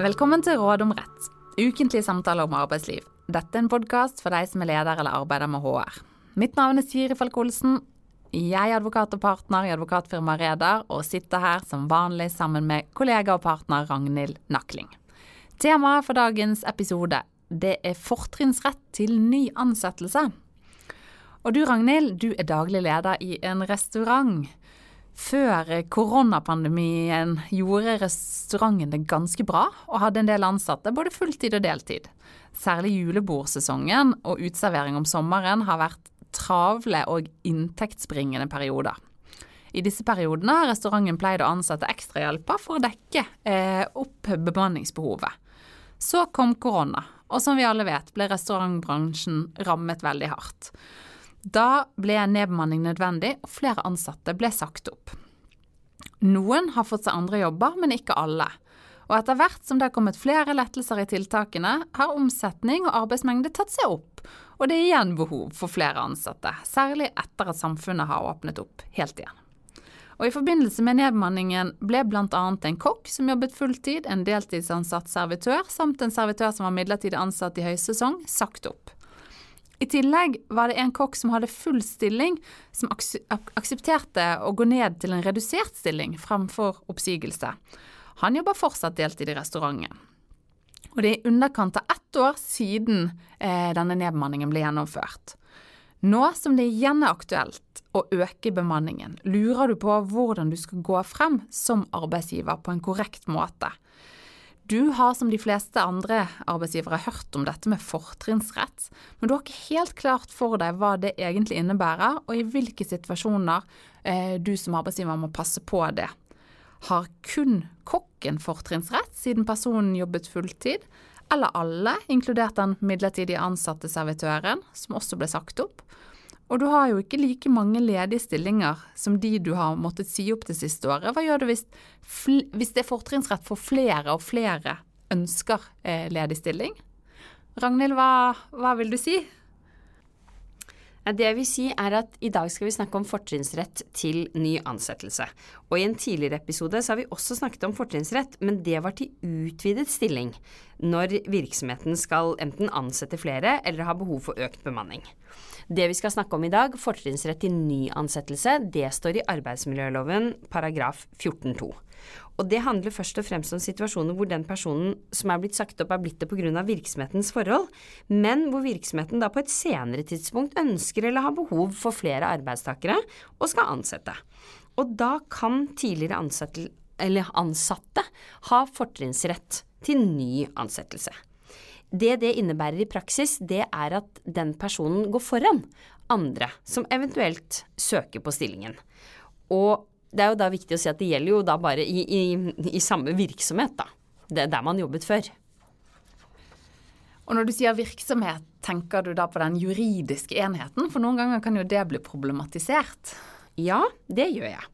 Velkommen til Råd om rett, ukentlige samtaler om arbeidsliv. Dette er en podkast for deg som er leder eller arbeider med HR. Mitt navn er Siri Falk Olsen. Jeg er advokat og partner i advokatfirmaet Reder, og sitter her som vanlig sammen med kollega og partner Ragnhild Nakling. Temaet for dagens episode det er fortrinnsrett til ny ansettelse. Og du Ragnhild, du er daglig leder i en restaurant. Før koronapandemien gjorde restauranten det ganske bra, og hadde en del ansatte både fulltid og deltid. Særlig julebordsesongen og utservering om sommeren har vært travle og inntektsbringende perioder. I disse periodene har restauranten pleid å ansette ekstrahjelper for å dekke eh, opp bemanningsbehovet. Så kom korona, og som vi alle vet ble restaurantbransjen rammet veldig hardt. Da ble nedbemanning nødvendig, og flere ansatte ble sagt opp. Noen har fått seg andre jobber, men ikke alle. Og etter hvert som det har kommet flere lettelser i tiltakene, har omsetning og arbeidsmengde tatt seg opp, og det er igjen behov for flere ansatte, særlig etter at samfunnet har åpnet opp helt igjen. Og I forbindelse med nedbemanningen ble bl.a. en kokk som jobbet fulltid, en deltidsansatt servitør samt en servitør som var midlertidig ansatt i høysesong, sagt opp. I tillegg var det en kokk som hadde full stilling, som aksepterte å gå ned til en redusert stilling fremfor oppsigelse. Han jobber fortsatt deltid i restauranten. Og det er i underkant av ett år siden eh, denne nedbemanningen ble gjennomført. Nå som det igjen er aktuelt å øke bemanningen, lurer du på hvordan du skal gå frem som arbeidsgiver på en korrekt måte. Du har som de fleste andre arbeidsgivere hørt om dette med fortrinnsrett, men du har ikke helt klart for deg hva det egentlig innebærer, og i hvilke situasjoner eh, du som arbeidsgiver må passe på det. Har kun kokken fortrinnsrett siden personen jobbet fulltid, eller alle, inkludert den midlertidig ansatte servitøren, som også ble sagt opp? Og du har jo ikke like mange ledige stillinger som de du har måttet si opp det siste året. Hva gjør du hvis, hvis det er fortrinnsrett for flere og flere ønsker eh, ledig stilling? Ragnhild, hva, hva vil du si? Det jeg vil si er at i dag skal vi snakke om fortrinnsrett til ny ansettelse. Og i en tidligere episode så har vi også snakket om fortrinnsrett, men det var til utvidet stilling når virksomheten skal enten ansette flere eller ha behov for økt bemanning. Det vi skal snakke om i dag, fortrinnsrett til ny ansettelse, det står i arbeidsmiljøloven paragraf 14-2. Og det handler først og fremst om situasjoner hvor den personen som er blitt sagt opp, er blitt det pga. virksomhetens forhold, men hvor virksomheten da på et senere tidspunkt ønsker eller har behov for flere arbeidstakere og skal ansette. Og da kan tidligere ansatte, ansatte ha fortrinnsrett til ny ansettelse. Det det innebærer i praksis, det er at den personen går foran andre som eventuelt søker på stillingen. Og det er jo da viktig å si at det gjelder jo da bare i, i, i samme virksomhet, da. Det er der man jobbet før. Og når du sier virksomhet, tenker du da på den juridiske enheten? For noen ganger kan jo det bli problematisert. Ja, det gjør jeg.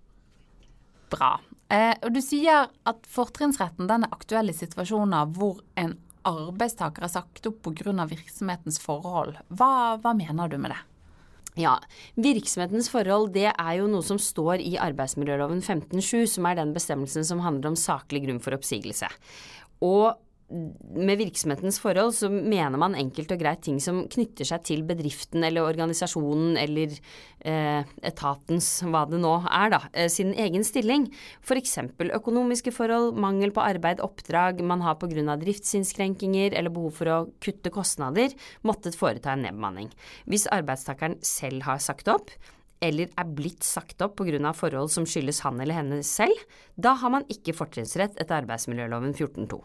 Bra. Eh, og du sier at fortrinnsretten den er aktuell i situasjoner hvor en arbeidstaker er sagt opp pga. virksomhetens forhold. Hva, hva mener du med det? Ja, Virksomhetens forhold det er jo noe som står i arbeidsmiljøloven 15-7, som er den bestemmelsen som handler om saklig grunn for oppsigelse. Og med virksomhetens forhold så mener man enkelt og greit ting som knytter seg til bedriften eller organisasjonen eller eh, etatens, hva det nå er, da, eh, sin egen stilling. F.eks. økonomiske forhold, mangel på arbeid, oppdrag man har pga. driftsinnskrenkinger eller behov for å kutte kostnader, måttet foreta en nedbemanning. Hvis arbeidstakeren selv har sagt opp, eller er blitt sagt opp pga. forhold som skyldes han eller henne selv, da har man ikke fortrinnsrett etter arbeidsmiljøloven 14.2.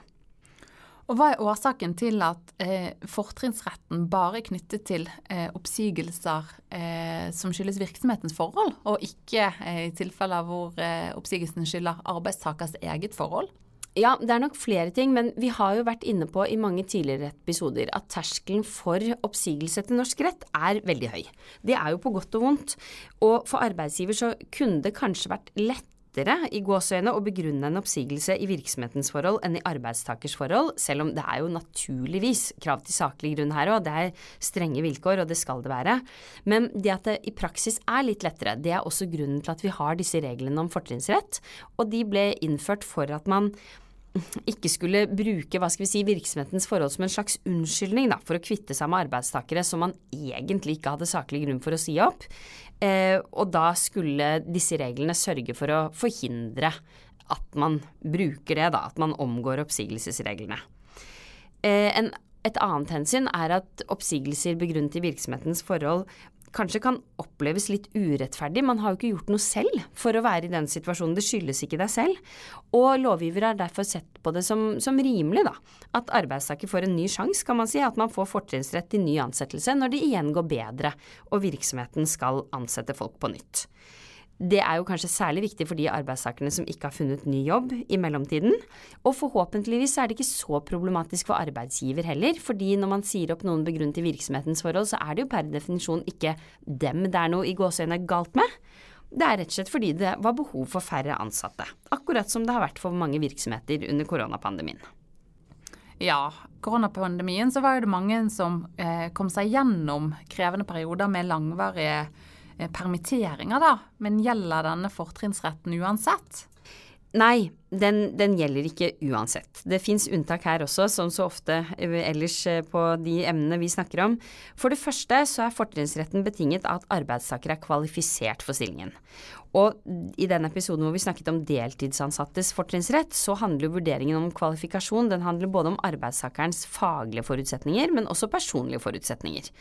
Og Hva er årsaken til at eh, fortrinnsretten bare er knyttet til eh, oppsigelser eh, som skyldes virksomhetens forhold, og ikke eh, i tilfeller hvor eh, oppsigelsen skylder arbeidstakers eget forhold? Ja, det er nok flere ting, men vi har jo vært inne på i mange tidligere episoder at terskelen for oppsigelse til norsk rett er veldig høy. Det er jo på godt og vondt. Og for arbeidsgiver så kunne det kanskje vært lett lettere i gåseøyne å begrunne en oppsigelse i virksomhetens forhold enn i arbeidstakers forhold, selv om det er jo naturligvis krav til saklig grunn her òg. Det er strenge vilkår, og det skal det være. Men det at det i praksis er litt lettere, det er også grunnen til at vi har disse reglene om fortrinnsrett. Og de ble innført for at man ikke skulle bruke hva skal vi si, virksomhetens forhold som en slags unnskyldning da, for å kvitte seg med arbeidstakere som man egentlig ikke hadde saklig grunn for å si opp. Eh, og da skulle disse reglene sørge for å forhindre at man bruker det, da, at man omgår oppsigelsesreglene. Eh, en, et annet hensyn er at oppsigelser begrunnet i virksomhetens forhold kanskje kan oppleves litt urettferdig. Man har jo ikke gjort noe selv for å være i den situasjonen. Det skyldes ikke deg selv. Og lovgiver har derfor sett på det som, som rimelig, da. At arbeidstaker får en ny sjanse, kan man si. At man får fortrinnsrett til ny ansettelse når det igjen går bedre og virksomheten skal ansette folk på nytt. Det er jo kanskje særlig viktig for de arbeidstakerne som ikke har funnet ny jobb i mellomtiden. Og forhåpentligvis er det ikke så problematisk for arbeidsgiver heller, fordi når man sier opp noen begrunnet i virksomhetens forhold, så er det jo per definisjon ikke dem det er noe i gåseøynene galt med. Det er rett og slett fordi det var behov for færre ansatte, akkurat som det har vært for mange virksomheter under koronapandemien. Ja, koronapandemien så var det mange som eh, kom seg gjennom krevende perioder med langvarige permitteringer, da. Men gjelder denne fortrinnsretten uansett? Nei, den, den, gjelder ikke uansett. Det fins unntak her også, som så ofte ellers eh, på de emnene vi snakker om. For det første så er fortrinnsretten betinget av at arbeidstaker er kvalifisert for stillingen. Og i den episoden hvor vi snakket om deltidsansattes fortrinnsrett, så handler vurderingen om kvalifikasjon den handler både om arbeidstakerens faglige forutsetninger, men også personlige forutsetninger.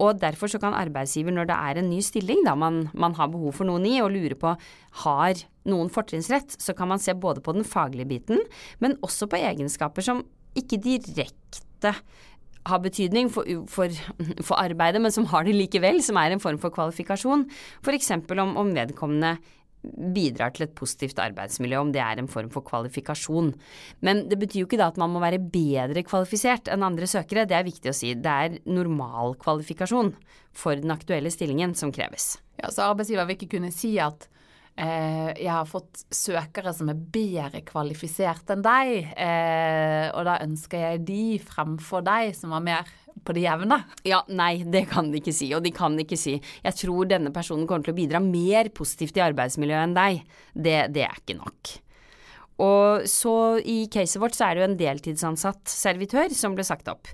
Og derfor så kan arbeidsgiver, når det er en ny stilling da man, man har behov for noen i, og lurer på har noen fortrinnsrett, så kan man se både på den faglige biten, men også på egenskaper som ikke direkte har betydning for, for, for, arbeidet, men som har det likevel, som er en form for kvalifikasjon. F.eks. Om, om vedkommende bidrar til et positivt arbeidsmiljø, om det er en form for kvalifikasjon. Men det betyr jo ikke da at man må være bedre kvalifisert enn andre søkere, det er viktig å si. Det er normal kvalifikasjon for den aktuelle stillingen som kreves. Ja, Så arbeidsgiver vil ikke kunne si at jeg har fått søkere som er bedre kvalifisert enn deg, eh, og da ønsker jeg de fremfor deg som var mer på det jevne. Ja, nei, det kan de ikke si, og de kan ikke si jeg tror denne personen kommer til å bidra mer positivt i arbeidsmiljøet enn deg. Det, det er ikke nok. Og så i caset vårt så er det jo en deltidsansatt servitør som ble sagt opp.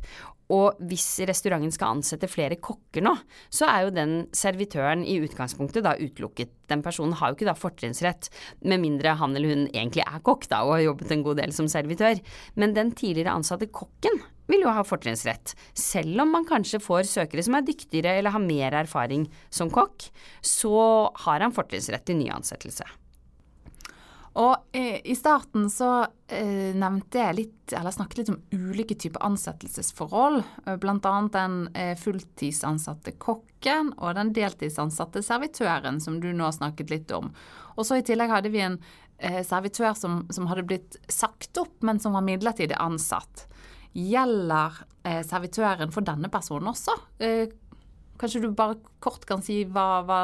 Og hvis restauranten skal ansette flere kokker nå, så er jo den servitøren i utgangspunktet da utelukket. Den personen har jo ikke da fortrinnsrett, med mindre han eller hun egentlig er kokk da og har jobbet en god del som servitør. Men den tidligere ansatte kokken vil jo ha fortrinnsrett. Selv om man kanskje får søkere som er dyktigere eller har mer erfaring som kokk, så har han fortrinnsrett til ny ansettelse. Og eh, i starten så eh, nevnte jeg litt, eller snakket litt om ulike typer ansettelsesforhold. Bl.a. blant annet den eh, fulltidsansatte kokken og den deltidsansatte servitøren, som du nå har snakket litt om. Og så i tillegg hadde vi en eh, servitør som, som, hadde blitt sagt opp, men som var midlertidig ansatt. Gjelder eh, servitøren for denne personen også? Kanskje du bare kort kan si hva, hva,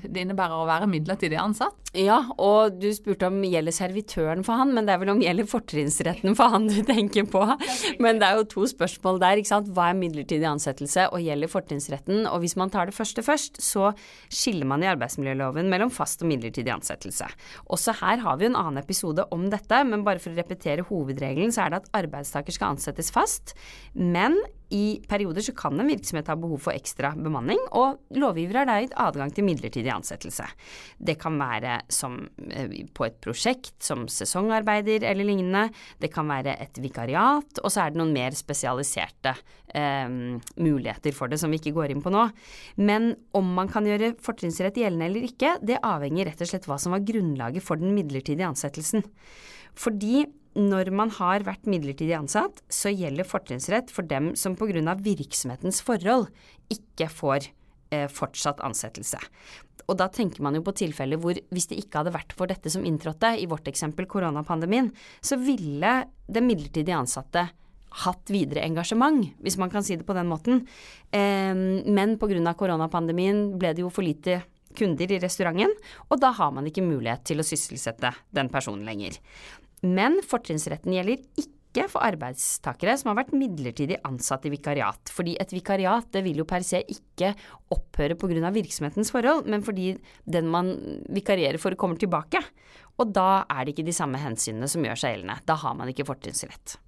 det innebærer å være midlertidig ansatt? Ja, og du spurte om gjelder servitøren for han, men det er vel om gjelder fortrinnsretten for han du tenker på. Men det er jo to spørsmål der, ikke sant. Hva er midlertidig ansettelse og gjelder fortrinnsretten? Og hvis man tar det første først, så skiller man i arbeidsmiljøloven mellom fast og midlertidig ansettelse. Også her har vi en annen episode om dette, men bare for å repetere hovedregelen, så er det at arbeidstaker skal ansettes fast, men i perioder så kan en virksomhet ha behov for ekstra bemanning, og lovgiver har da gitt adgang til midlertidig ansettelse. Det kan være som eh, på et prosjekt, som sesongarbeider eller lignende. Det kan være et vikariat, og så er det noen mer spesialiserte eh, muligheter for det som vi ikke går inn på nå. Men om man kan gjøre fortrinnsrett gjeldende eller ikke, det avhenger rett og slett hva som var grunnlaget for den midlertidige ansettelsen. Fordi når man har vært midlertidig ansatt, så gjelder fortrinnsrett for dem som pga. virksomhetens forhold ikke får eh, fortsatt ansettelse. Og da tenker man jo på tilfeller hvor hvis det ikke hadde vært for dette som inntrådte, i vårt eksempel koronapandemien, så ville den midlertidig ansatte hatt videre engasjement, hvis man kan si det på den måten. Eh, men pga. koronapandemien ble det jo for lite kunder i restauranten, og da har man ikke mulighet til å sysselsette den personen lenger. Men fortrinnsretten gjelder ikke for arbeidstakere som har vært midlertidig ansatt i vikariat. Fordi et vikariat det vil jo per se ikke opphøre pga. virksomhetens forhold, men fordi den man vikarierer for kommer tilbake. Og da er det ikke de samme hensynene som gjør seg gjeldende. Da har man ikke fortrinnsrett.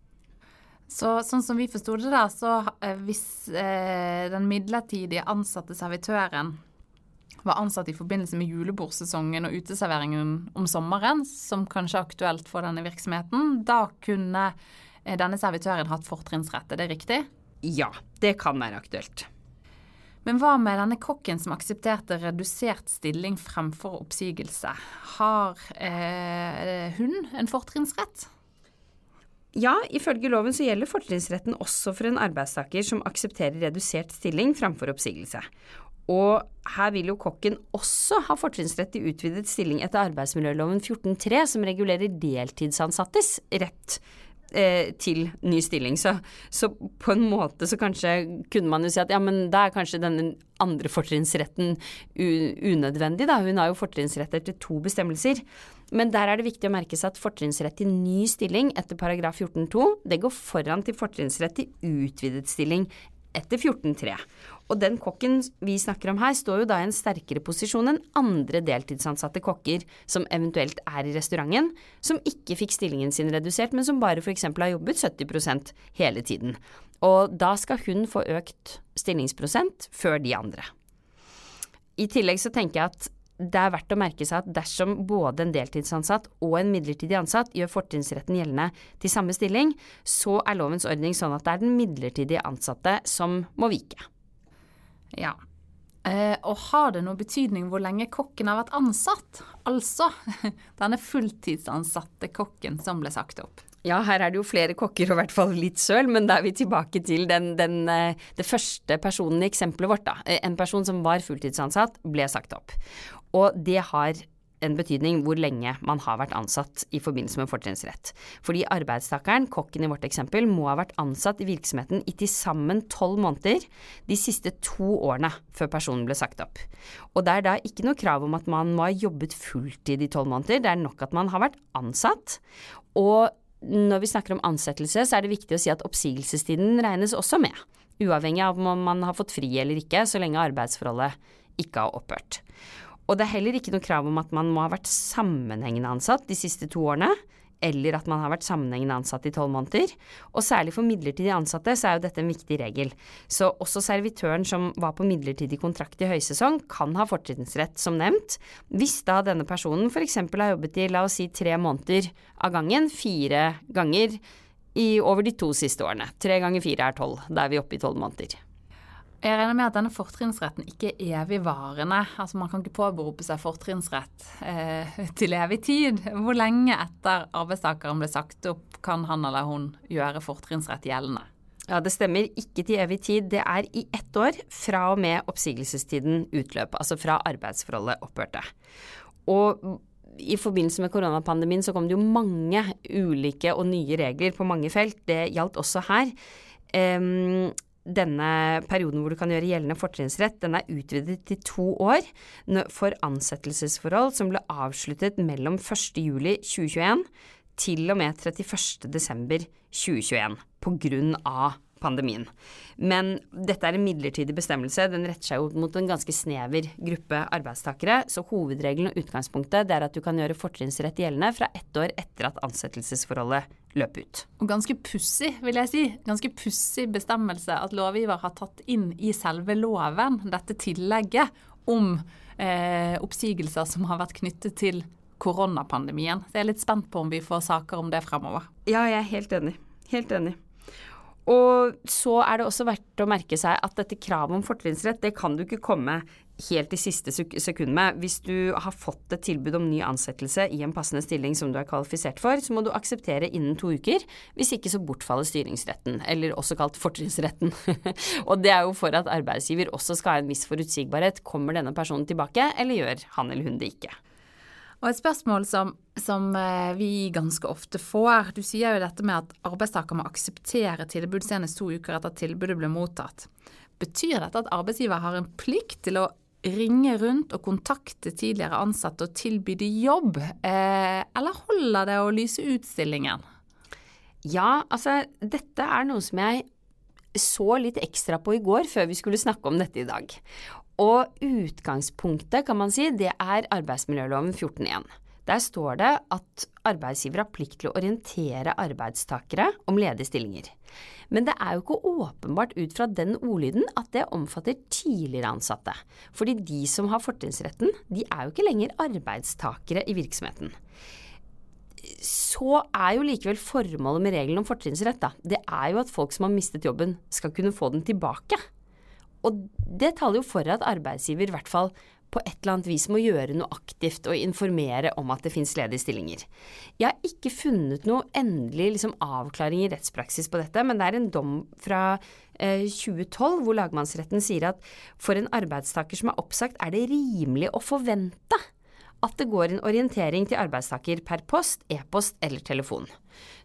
Så sånn som vi forsto det, da, så eh, hvis eh, den midlertidige ansatte servitøren var ansatt i forbindelse med julebordsesongen og uteserveringen om sommeren, som kanskje er aktuelt for denne virksomheten, da kunne eh, denne servitøren hatt fortrinnsrett. Er det riktig? Ja, det kan være aktuelt. Men hva med denne kokken som aksepterte redusert stilling fremfor oppsigelse? Har eh, hun en fortrinnsrett? Ja, ifølge loven så gjelder fortrinnsretten også for en arbeidstaker som aksepterer redusert stilling fremfor oppsigelse. Og her vil jo kokken også ha fortrinnsrett i utvidet stilling etter arbeidsmiljøloven 14.3, som regulerer deltidsansattes rett eh, til ny stilling. Så, så, på en måte så kanskje kunne man jo si at ja, men da er kanskje denne andre fortrinnsretten unødvendig, da. Hun har jo fortrinnsrett etter to bestemmelser. Men der er det viktig å merke seg at fortrinnsrett til ny stilling etter paragraf 14-2, det går foran til fortrinnsrett til utvidet stilling etter 14.3. Og den kokken vi snakker om her, står jo da i en sterkere posisjon enn andre deltidsansatte kokker som eventuelt er i restauranten, som ikke fikk stillingen sin redusert, men som bare f.eks. har jobbet 70% hele tiden. Og da skal hun få økt stillingsprosent før de andre. I tillegg så tenker jeg at det er verdt å merke seg at dersom både en deltidsansatt og en midlertidig ansatt gjør fortrinnsretten gjeldende til samme stilling, så er lovens ordning sånn at det er den midlertidige ansatte som må vike. Ja. Eh, og har det noe betydning hvor lenge kokken har vært ansatt? Altså denne fulltidsansatte kokken som ble sagt opp. Ja, her er det jo flere kokker og i hvert fall litt søl, men da er vi tilbake til den, den, eh, det første personen i eksempelet vårt. da. Eh, en person som var fulltidsansatt, ble sagt opp. Og det har en betydning hvor lenge man har vært ansatt i forbindelse med fortrinnsrett. Fordi arbeidstakeren, kokken i vårt eksempel, må ha vært ansatt i virksomheten i til sammen tolv måneder de siste to årene før personen ble sagt opp. Og det er da ikke noe krav om at man må ha jobbet fulltid i tolv måneder, det er nok at man har vært ansatt. Og når vi snakker om ansettelse, så er det viktig å si at oppsigelsestiden regnes også med. Uavhengig av om man har fått fri eller ikke, så lenge arbeidsforholdet ikke har opphørt. Og det er heller ikke noe krav om at man må ha vært sammenhengende ansatt de siste to årene, eller at man har vært sammenhengende ansatt i tolv måneder. Og særlig for midlertidig ansatte så er jo dette en viktig regel. Så også servitøren som var på midlertidig kontrakt i høysesong, kan ha fortrinnsrett, som nevnt, hvis da denne personen f.eks. har jobbet i la oss si tre måneder av gangen, fire ganger i over de to siste årene. Tre ganger fire er tolv. Da er vi oppe i tolv måneder. Jeg regner med at denne fortrinnsretten ikke er evigvarende. Altså Man kan ikke påberope seg fortrinnsrett eh, til evig tid. Hvor lenge etter arbeidstakeren ble sagt opp kan han eller hun gjøre fortrinnsrett gjeldende? Ja, Det stemmer ikke til evig tid. Det er i ett år fra og med oppsigelsestiden utløp, altså fra arbeidsforholdet opphørte. Og i forbindelse med koronapandemien så kom det jo mange ulike og nye regler på mange felt. Det gjaldt også her. Um, denne perioden hvor du kan gjøre gjeldende fortrinnsrett, den er utvidet til to år for ansettelsesforhold som ble avsluttet mellom 1.7.2021 til og med 31.12.2021 på grunn av pandemien. Men dette er en midlertidig bestemmelse. Den retter seg mot en ganske snever gruppe arbeidstakere. Så hovedregelen og utgangspunktet er at du kan gjøre fortrinnsrett gjeldende fra ett år etter at ansettelsesforholdet løp ut. Og ganske pussig, vil jeg si. Ganske pussig bestemmelse at lovgiver har tatt inn i selve loven dette tillegget om eh, oppsigelser som har vært knyttet til koronapandemien. Så jeg er litt spent på om vi får saker om det fremover. Ja, jeg er helt enig. Helt enig. Og så er det også verdt å merke seg at dette kravet om fortrinnsrett, det kan du ikke komme helt i siste sekund med. Hvis du har fått et tilbud om ny ansettelse i en passende stilling som du er kvalifisert for, så må du akseptere innen to uker. Hvis ikke så bortfaller styringsretten, eller også kalt fortrinnsretten. og det er jo for at arbeidsgiver også skal ha en viss forutsigbarhet. Kommer denne personen tilbake, eller gjør han eller hun det ikke? Og et spørsmål som, som, eh, vi ganske ofte får. Du sier jo dette med at arbeidstaker må akseptere tilbud senest to uker etter at tilbudet ble mottatt. Betyr dette at arbeidsgiver har en plikt til å ringe rundt og kontakte tidligere ansatte og tilby de jobb, eh, eller holder det å lyse utstillingen? Ja, altså dette er noe som jeg så litt ekstra på i går før vi skulle snakke om dette i dag. Og utgangspunktet, kan man si, det er arbeidsmiljøloven 14.1. Der står det at arbeidsgiver har plikt til å orientere arbeidstakere om ledige stillinger. Men det er jo ikke åpenbart ut fra den ordlyden at det omfatter tidligere ansatte. Fordi de som har fortrinnsretten, de er jo ikke lenger arbeidstakere i virksomheten så er jo likevel formålet med regelen om fortrinnsrett, da, det er jo at folk som har mistet jobben, skal kunne få den tilbake. Og det taler jo for at arbeidsgiver i hvert fall på et eller annet vis må gjøre noe aktivt og informere om at det finnes ledige stillinger. Jeg har ikke funnet noe endelig liksom, avklaring i rettspraksis på dette, men det er en dom fra eh, 2012 hvor lagmannsretten sier at for en arbeidstaker som er oppsagt, er det rimelig å forvente at det går en orientering til arbeidstaker per post, e-post eller telefon.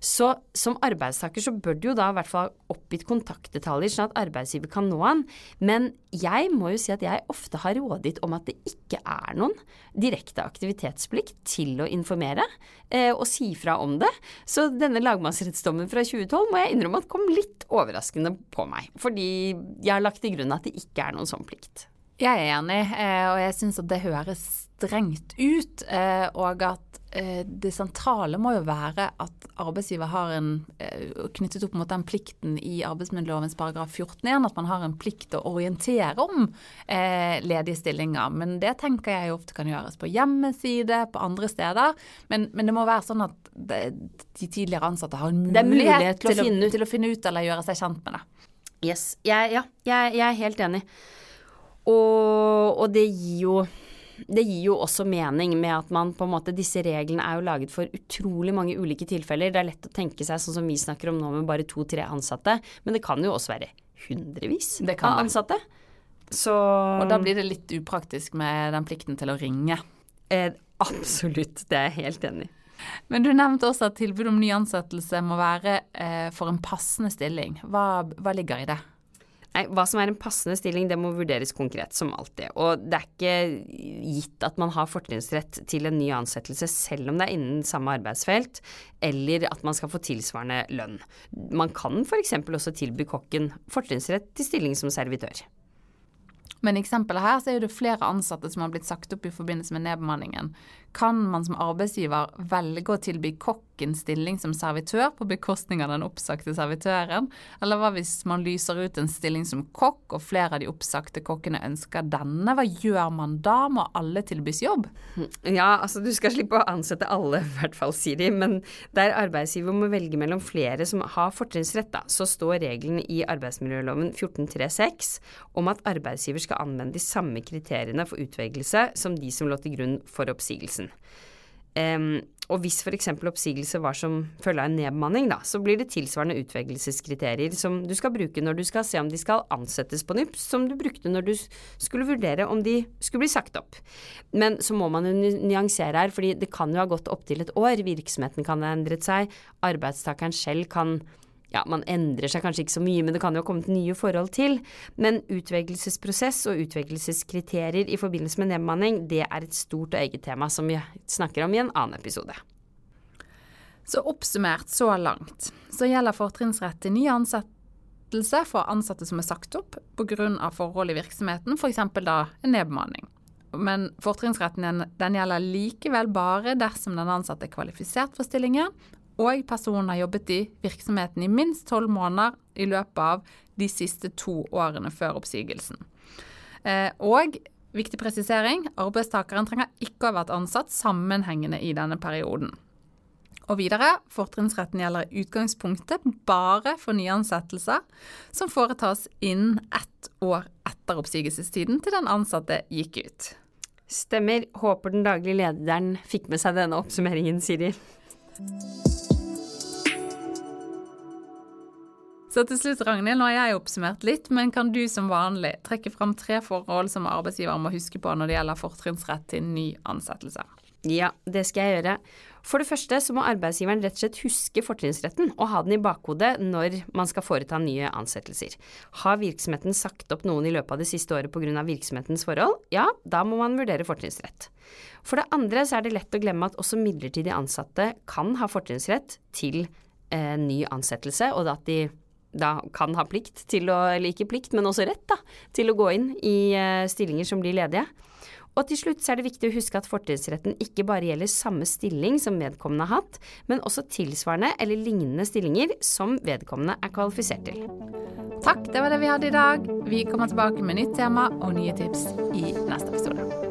Så som arbeidstaker så bør du jo da i hvert fall oppgitt kontaktdetaljer sånn at arbeidsgiver kan nå han, men jeg må jo si at jeg ofte har rådgitt om at det ikke er noen direkte aktivitetsplikt til å informere eh, og si fra om det. Så denne lagmannsrettsdommen fra 2012 må jeg innrømme at kom litt overraskende på meg, fordi jeg har lagt til grunn at det ikke er noen sånn plikt. Jeg er enig, eh, og jeg syns at det høres strengt ut. Eh, og at eh, det sentrale må jo være at arbeidsgiver har en knyttet opp mot den plikten i arbeidsmiljølovens paragraf 14-1, at man har en plikt til å orientere om ledige stillinger. Men det tenker jeg ofte kan gjøres på hjemmeside, på andre steder. Men, men det må være sånn at det, de tidligere ansatte har en mulighet, mulighet til, til, å å, til, å, finne ut eller gjøre seg kjent med det. Yes, jeg, ja, jeg, jeg er helt enig. Og, og det gir jo det gir jo også mening med at man på en måte Disse reglene er jo laget for utrolig mange ulike tilfeller. Det er lett å tenke seg sånn som vi snakker om nå med bare to-tre ansatte. Men det kan jo også være hundrevis av ansatte. Så Og da blir det litt upraktisk med den plikten til å ringe. Eh, absolutt, det er jeg helt enig i. Men du nevnte også at tilbud om ny ansettelse må være eh, for en passende stilling. Hva, hva ligger i det? Nei, Hva som er en passende stilling, det må vurderes konkret, som alltid. Og det er ikke gitt at man har fortrinnsrett til en ny ansettelse selv om det er innen samme arbeidsfelt, eller at man skal få tilsvarende lønn. Man kan f.eks. også tilby kokken fortrinnsrett til stilling som servitør. Men i eksempelet her så er det flere ansatte som har blitt sagt opp i forbindelse med nedbemanningen. Kan man som arbeidsgiver velge å tilby kokken stilling som servitør på bekostning av den oppsagte servitøren? Eller hva hvis man lyser ut en stilling som kokk, og flere av de oppsagte kokkene ønsker denne? Hva gjør man da? Må alle tilbys jobb? Ja, altså du skal slippe å ansette alle, i hvert fall, sier de. Men der arbeidsgiver må velge mellom flere som har fortrinnsrett, så står regelen i arbeidsmiljøloven 1436 om at arbeidsgiver skal anvende de samme kriteriene for utvelgelse som de som lå til grunn for oppsigelsen. Um, og hvis f.eks. oppsigelse var som følge av en nedbemanning, da, så blir det tilsvarende utvelgelseskriterier som du skal bruke når du skal se om de skal ansettes på nytt, som du brukte når du skulle vurdere om de skulle bli sagt opp. Men så må man jo nyansere her, fordi det kan jo ha gått opptil et år. Virksomheten kan ha endret seg. Arbeidstakeren selv kan ja, man endrer seg kanskje ikke så mye, men det kan jo ha kommet nye forhold til. Men utvelgelsesprosess og utvelgelseskriterier i forbindelse med nedbemanning, det er et stort og eget tema som vi snakker om i en annen episode. Så oppsummert så langt, så gjelder fortrinnsrett til ny ansettelse for ansatte som er sagt opp pga. forhold i virksomheten, f.eks. da en nedbemanning. Men fortrinnsretten den gjelder likevel bare dersom den ansatte er kvalifisert for stillingen, og personen har jobbet i virksomheten i minst tolv måneder i løpet av de siste to årene før oppsigelsen. Eh, og viktig presisering arbeidstakeren trenger ikke å ha vært ansatt sammenhengende i denne perioden. Og videre, fortrinnsretten gjelder i utgangspunktet bare for nyansettelser som foretas innen ett år etter oppsigelsestiden til den ansatte gikk ut. Stemmer. Håper den daglige lederen fikk med seg denne oppsummeringen, Siri. Så til slutt, Ragnhild, nå har jeg oppsummert litt, men kan du som vanlig trekke fram tre forhold som arbeidsgiver må huske på når det gjelder fortrinnsrett til ny ansettelse? Ja, det skal jeg gjøre. For det første så må arbeidsgiveren rett og slett huske fortrinnsretten og ha den i bakhodet når man skal foreta nye ansettelser. Har virksomheten sagt opp noen i løpet av det siste året pga. virksomhetens forhold, ja, da må man vurdere fortrinnsrett. For det andre så er det lett å glemme at også midlertidig ansatte kan ha fortrinnsrett til eh, ny ansettelse, og at de da kan ha plikt til å, eller ikke plikt, men også rett da, til å gå inn i eh, stillinger som blir ledige. Og til slutt så er det viktig å huske at fortrinnsretten ikke bare gjelder samme stilling som vedkommende har hatt, men også tilsvarende eller lignende stillinger som vedkommende er kvalifisert til. Takk, det var det vi hadde i dag. Vi kommer tilbake med nytt tema og nye tips i neste episode.